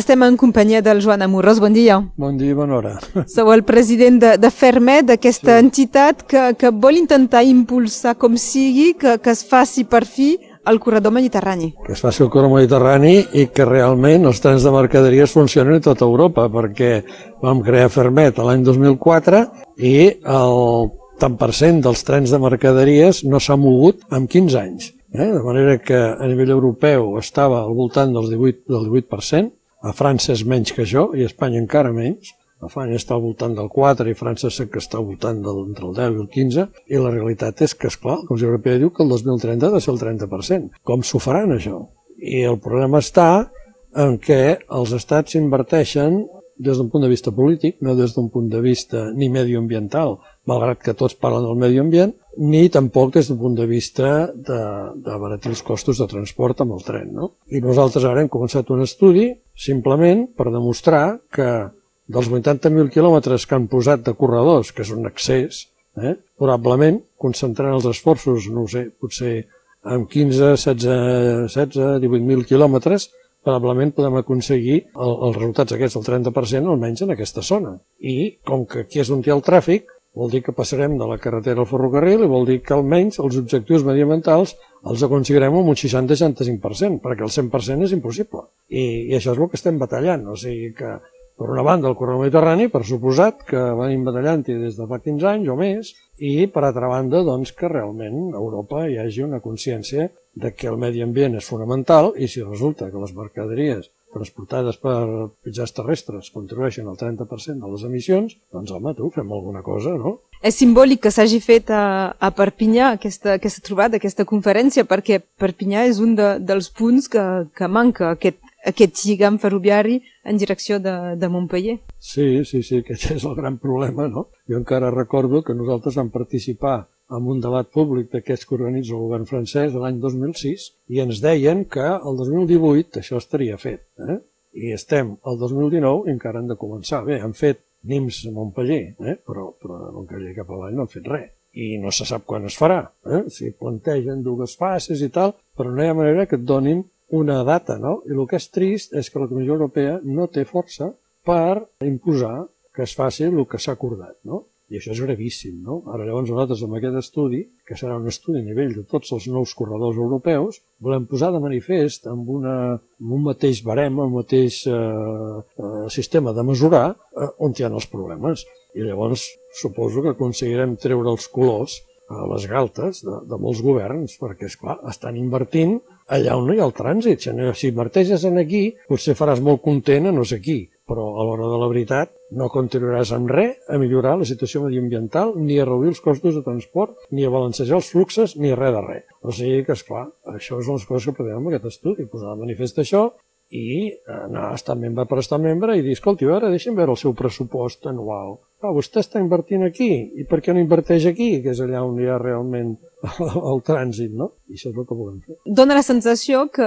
Estem en companyia del Joan Amorós. Bon dia. Bon dia, bona hora. Sou el president de, de Fermet, d'aquesta sí. entitat que, que vol intentar impulsar com sigui que, que es faci per fi el corredor mediterrani. Que es faci el corredor mediterrani i que realment els trens de mercaderies funcionin a tota Europa, perquè vam crear Fermet l'any 2004 i el tant per cent dels trens de mercaderies no s'ha mogut en 15 anys. Eh? De manera que a nivell europeu estava al voltant dels 18, del 18%, a França és menys que això i a Espanya encara menys. Espanya està al voltant del 4 i França sé que està al voltant del, entre el 10 i el 15 i la realitat és que, és clar, la Comissió Europea diu que el 2030 ha de ser el 30%. Com s'ho faran això? I el problema està en què els estats inverteixen des d'un punt de vista polític, no des d'un punt de vista ni medioambiental, malgrat que tots parlen del medi ambient, ni tampoc des d'un punt de vista de, de baratir els costos de transport amb el tren. No? I nosaltres ara hem començat un estudi simplement per demostrar que dels 80.000 quilòmetres que han posat de corredors, que és un excés, eh, probablement concentrant els esforços, no sé, potser amb 15, 16, 16 18.000 quilòmetres, probablement podem aconseguir el, els resultats aquests del 30% almenys en aquesta zona. I com que aquí és on hi ha el tràfic, vol dir que passarem de la carretera al ferrocarril i vol dir que almenys els objectius mediambientals els aconseguirem amb un 60-65%, perquè el 100% és impossible. I, I això és el que estem batallant. O sigui que, per una banda, el corredor mediterrani, per suposat, que venim batallant-hi des de fa 15 anys o més, i per altra banda, doncs, que realment a Europa hi hagi una consciència de que el medi ambient és fonamental i si resulta que les mercaderies transportades per mitjans terrestres contribueixen al 30% de les emissions, doncs home, tu, fem alguna cosa, no? És simbòlic que s'hagi fet a, a Perpinyà aquesta, aquesta trobada, aquesta conferència, perquè Perpinyà és un de, dels punts que, que manca aquest, aquest lligam ferroviari en direcció de, de Montpellier. Sí, sí, sí, aquest és el gran problema, no? Jo encara recordo que nosaltres vam participar amb un debat públic d'aquests que organitza el govern francès de l'any 2006 i ens deien que el 2018 això estaria fet. Eh? I estem al 2019 i encara han de començar. Bé, han fet Nims a Montpellier, eh? però, però de Montpellier cap avall no han fet res. I no se sap quan es farà. Eh? Si plantegen dues fases i tal, però no hi ha manera que et donin una data, no? I el que és trist és que la Comissió Europea no té força per imposar que es faci el que s'ha acordat, no? I això és gravíssim, no? Ara llavors nosaltres amb aquest estudi, que serà un estudi a nivell de tots els nous corredors europeus, volem posar de manifest amb, una, amb un mateix barem, un mateix eh, eh, sistema de mesurar eh, on hi ha els problemes. I llavors suposo que aconseguirem treure els colors les galtes de, de molts governs, perquè, és clar estan invertint allà on no hi ha el trànsit. Si inverteixes en aquí, potser faràs molt content a no sé qui, però a l'hora de la veritat no contribuiràs en res a millorar la situació mediambiental, ni a reduir els costos de transport, ni a balancejar els fluxes, ni a res de res. O sigui que, és clar, això és les coses que podem amb aquest estudi, posar de manifest això i anar a estar membre per estar membre i dir, escolti, a veure, veure el seu pressupost anual. Ah, vostè està invertint aquí, i per què no inverteix aquí, que és allà on hi ha realment el trànsit, no? I això és el que volem fer. Dóna la sensació que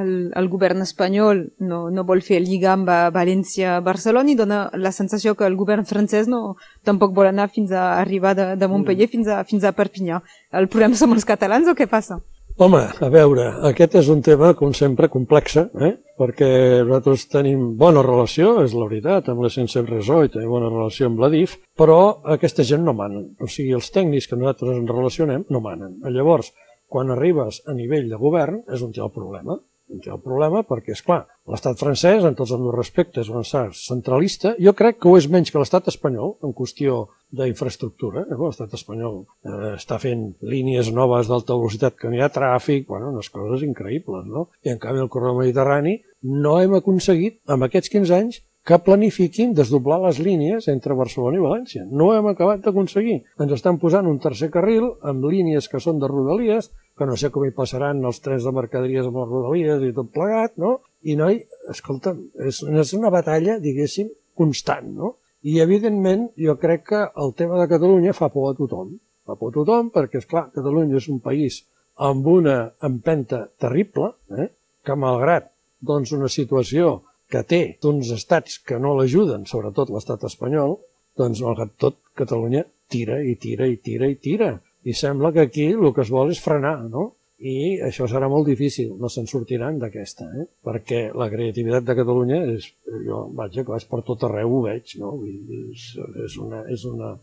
el, el govern espanyol no, no vol fer el lligam a València-Barcelona i dona la sensació que el govern francès no, tampoc vol anar fins a arribar de, de Montpellier mm. fins, a, fins a Perpinyà. El problema som els catalans o què passa? Home, a veure, aquest és un tema, com sempre, complex, eh? perquè nosaltres tenim bona relació, és la veritat, amb la Sense Resó i tenim bona relació amb la DIF, però aquesta gent no manen. O sigui, els tècnics que nosaltres ens relacionem no manen. Llavors, quan arribes a nivell de govern, és on hi ha el problema. Hi ha el problema perquè, és clar, l'estat francès, en tots els meus respectes, un estat centralista, jo crec que ho és menys que l'estat espanyol, en qüestió d'infraestructura. Eh? L'estat espanyol eh, està fent línies noves d'alta velocitat que no hi ha tràfic, bueno, unes coses increïbles, no? I en canvi el corredor mediterrani no hem aconseguit, amb aquests 15 anys, que planifiquin desdoblar les línies entre Barcelona i València. No hem acabat d'aconseguir. Ens estan posant un tercer carril amb línies que són de rodalies, que no sé com hi passaran els trens de mercaderies amb les rodalies i tot plegat, no? I noi, escolta, és, és una batalla, diguéssim, constant, no? I, evidentment, jo crec que el tema de Catalunya fa por a tothom. Fa por a tothom perquè, és clar, Catalunya és un país amb una empenta terrible, eh? que malgrat doncs, una situació que té d'uns estats que no l'ajuden, sobretot l'estat espanyol, doncs malgrat tot Catalunya tira i tira i tira i tira. I sembla que aquí el que es vol és frenar, no? i això serà molt difícil, no se'n sortiran d'aquesta, eh? perquè la creativitat de Catalunya és, jo vaig, és per tot arreu ho veig, no? És, és, una, és una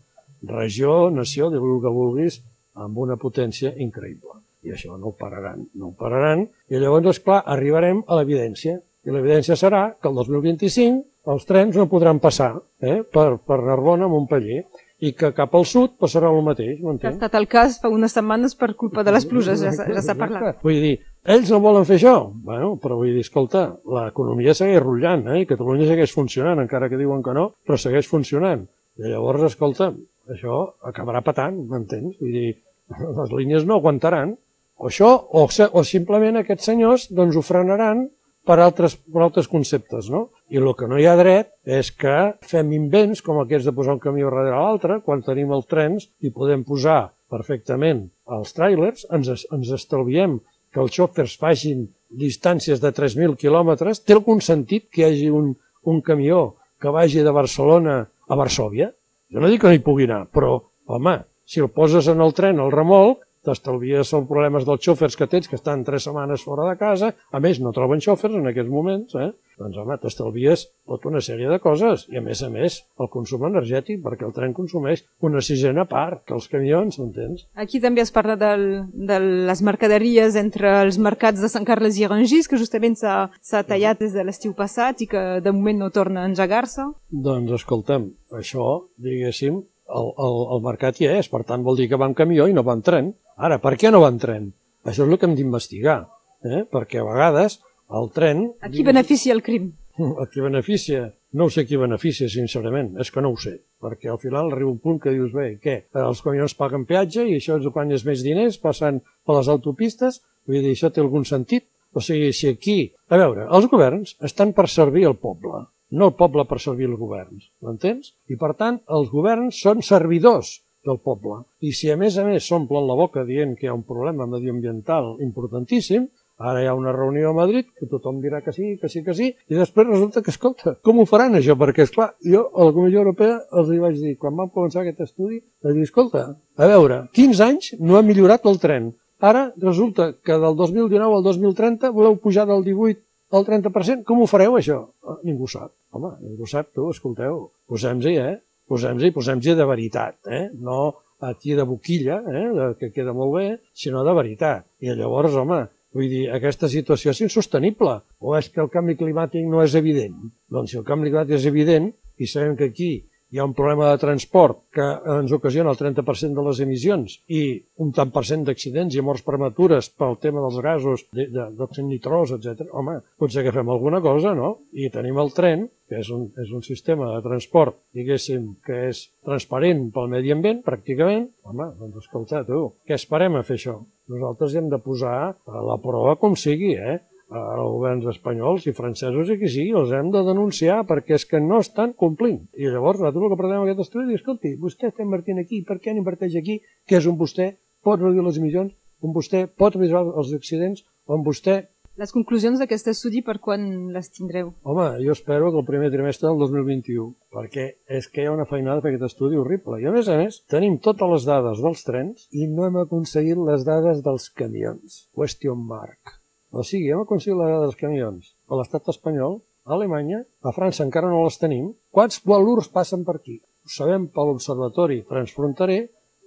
regió, nació, diu el que vulguis, amb una potència increïble. I això no ho pararan, no ho pararan, i llavors, és clar, arribarem a l'evidència, i l'evidència serà que el 2025 els trens no podran passar eh, per, per Narbona Montpellier i que cap al sud passarà el mateix, m'entens? Ha estat el cas fa unes setmanes per culpa de les pluges, ja, ja s'ha parlat. Vull dir, ells no volen fer això, bueno, però vull dir, escolta, l'economia segueix rotllant, eh? i Catalunya segueix funcionant, encara que diuen que no, però segueix funcionant. I llavors, escolta, això acabarà patant, m'entens? Vull dir, les línies no aguantaran, o això, o, o simplement aquests senyors doncs ho frenaran per altres, per altres conceptes, no? I el que no hi ha dret és que fem invents com aquests de posar un camió darrere l'altre, quan tenim els trens i podem posar perfectament els tràilers, ens, ens estalviem que els xòfers facin distàncies de 3.000 quilòmetres, té algun sentit que hi hagi un, un camió que vagi de Barcelona a Varsovia? Jo no dic que no hi pugui anar, però, home, si el poses en el tren, el remolc, t'estalvies els problemes dels xòfers que tens, que estan tres setmanes fora de casa, a més no troben xòfers en aquests moments, eh? doncs home, t'estalvies tota una sèrie de coses, i a més a més el consum energètic, perquè el tren consumeix una sisena part que els camions, m'entens? Aquí també es parla del, de les mercaderies entre els mercats de Sant Carles i Rangis, que justament s'ha tallat des de l'estiu passat i que de moment no torna a engegar-se. Doncs escolta'm, això, diguéssim, el, el, el mercat hi és, per tant vol dir que va amb camió i no va amb tren. Ara, per què no va amb tren? Això és el que hem d'investigar, eh? perquè a vegades el tren... A qui beneficia el crim? A qui beneficia? No ho sé qui beneficia, sincerament, és que no ho sé, perquè al final arriba un punt que dius, bé, què? Els camions paguen peatge i això és guanyes més diners passant per les autopistes, vull dir, això té algun sentit? O sigui, si aquí... A veure, els governs estan per servir el poble, no el poble per servir els governs, m'entens? I per tant, els governs són servidors del poble. I si a més a més s'omplen la boca dient que hi ha un problema medioambiental importantíssim, ara hi ha una reunió a Madrid que tothom dirà que sí, que sí, que sí, i després resulta que, escolta, com ho faran això? Perquè, és clar, jo a la Comissió Europea els hi vaig dir, quan vam començar aquest estudi, vaig dir, escolta, a veure, 15 anys no ha millorat el tren. Ara resulta que del 2019 al 2030 voleu pujar del 18 el 30%, com ho fareu això? Ah, ningú sap. Home, ningú sap, tu, escolteu, posem-hi, eh? Posem-hi, posem-hi de veritat, eh? No aquí de boquilla, eh? que queda molt bé, sinó de veritat. I llavors, home, vull dir, aquesta situació és insostenible. O és que el canvi climàtic no és evident? Doncs si el canvi climàtic és evident, i sabem que aquí hi ha un problema de transport que ens ocasiona el 30% de les emissions i un tant per cent d'accidents i morts prematures pel tema dels gasos d'òxid nitrós, etc. Home, potser que fem alguna cosa, no? I tenim el tren, que és un, és un sistema de transport, diguéssim, que és transparent pel medi ambient, pràcticament. Home, doncs escolta, tu, què esperem a fer això? Nosaltres hem de posar a la prova com sigui, eh? Els governs espanyols i francesos i qui sigui, els hem de denunciar perquè és que no estan complint. I llavors nosaltres el que pretenem aquest estudi és, escolti, vostè està invertint aquí, per què n'inverteix aquí? Que és on vostè pot reduir les emissions, on vostè pot reduir els accidents, on vostè... Les conclusions d'aquest estudi per quan les tindreu? Home, jo espero que el primer trimestre del 2021, perquè és que hi ha una feinada per aquest estudi horrible. I a més a més, tenim totes les dades dels trens i no hem aconseguit les dades dels camions. Question mark. O sigui, hem aconseguit la dels camions a l'estat espanyol, a Alemanya, a França encara no les tenim. Quants valors passen per aquí? Ho sabem per l'Observatori Transfronterer,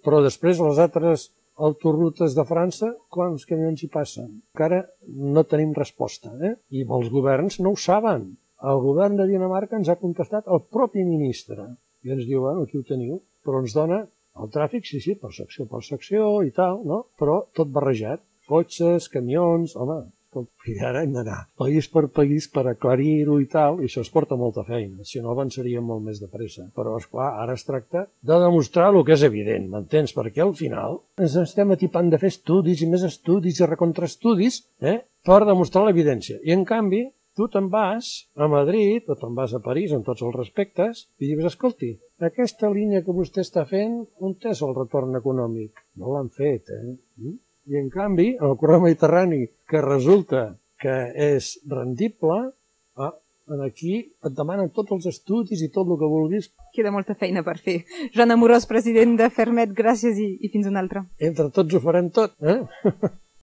però després les altres autorrutes de França, quants camions hi passen? Encara no tenim resposta, eh? I els governs no ho saben. El govern de Dinamarca ens ha contestat el propi ministre i ens diu, bueno, aquí ho teniu, però ens dona el tràfic, sí, sí, per secció per secció i tal, no? però tot barrejat cotxes, camions, home, i ara hem d'anar país per país per aclarir-ho i tal, i això es porta molta feina, si no avançaríem molt més de pressa. Però, és clar, ara es tracta de demostrar el que és evident, m'entens? Perquè al final ens estem atipant de fer estudis i més estudis i recontraestudis eh? per demostrar l'evidència. I, en canvi, tu te'n vas a Madrid o te'n vas a París, en tots els respectes, i dius, escolti, aquesta línia que vostè està fent, on és el retorn econòmic? No l'han fet, eh? I en canvi, en el correu mediterrani, que resulta que és rendible, ah, aquí et demanen tots els estudis i tot el que vulguis. Queda molta feina per fer. Joan Amorós, president de Fermet, gràcies i, i fins una altra. Entre tots ho farem tot, eh?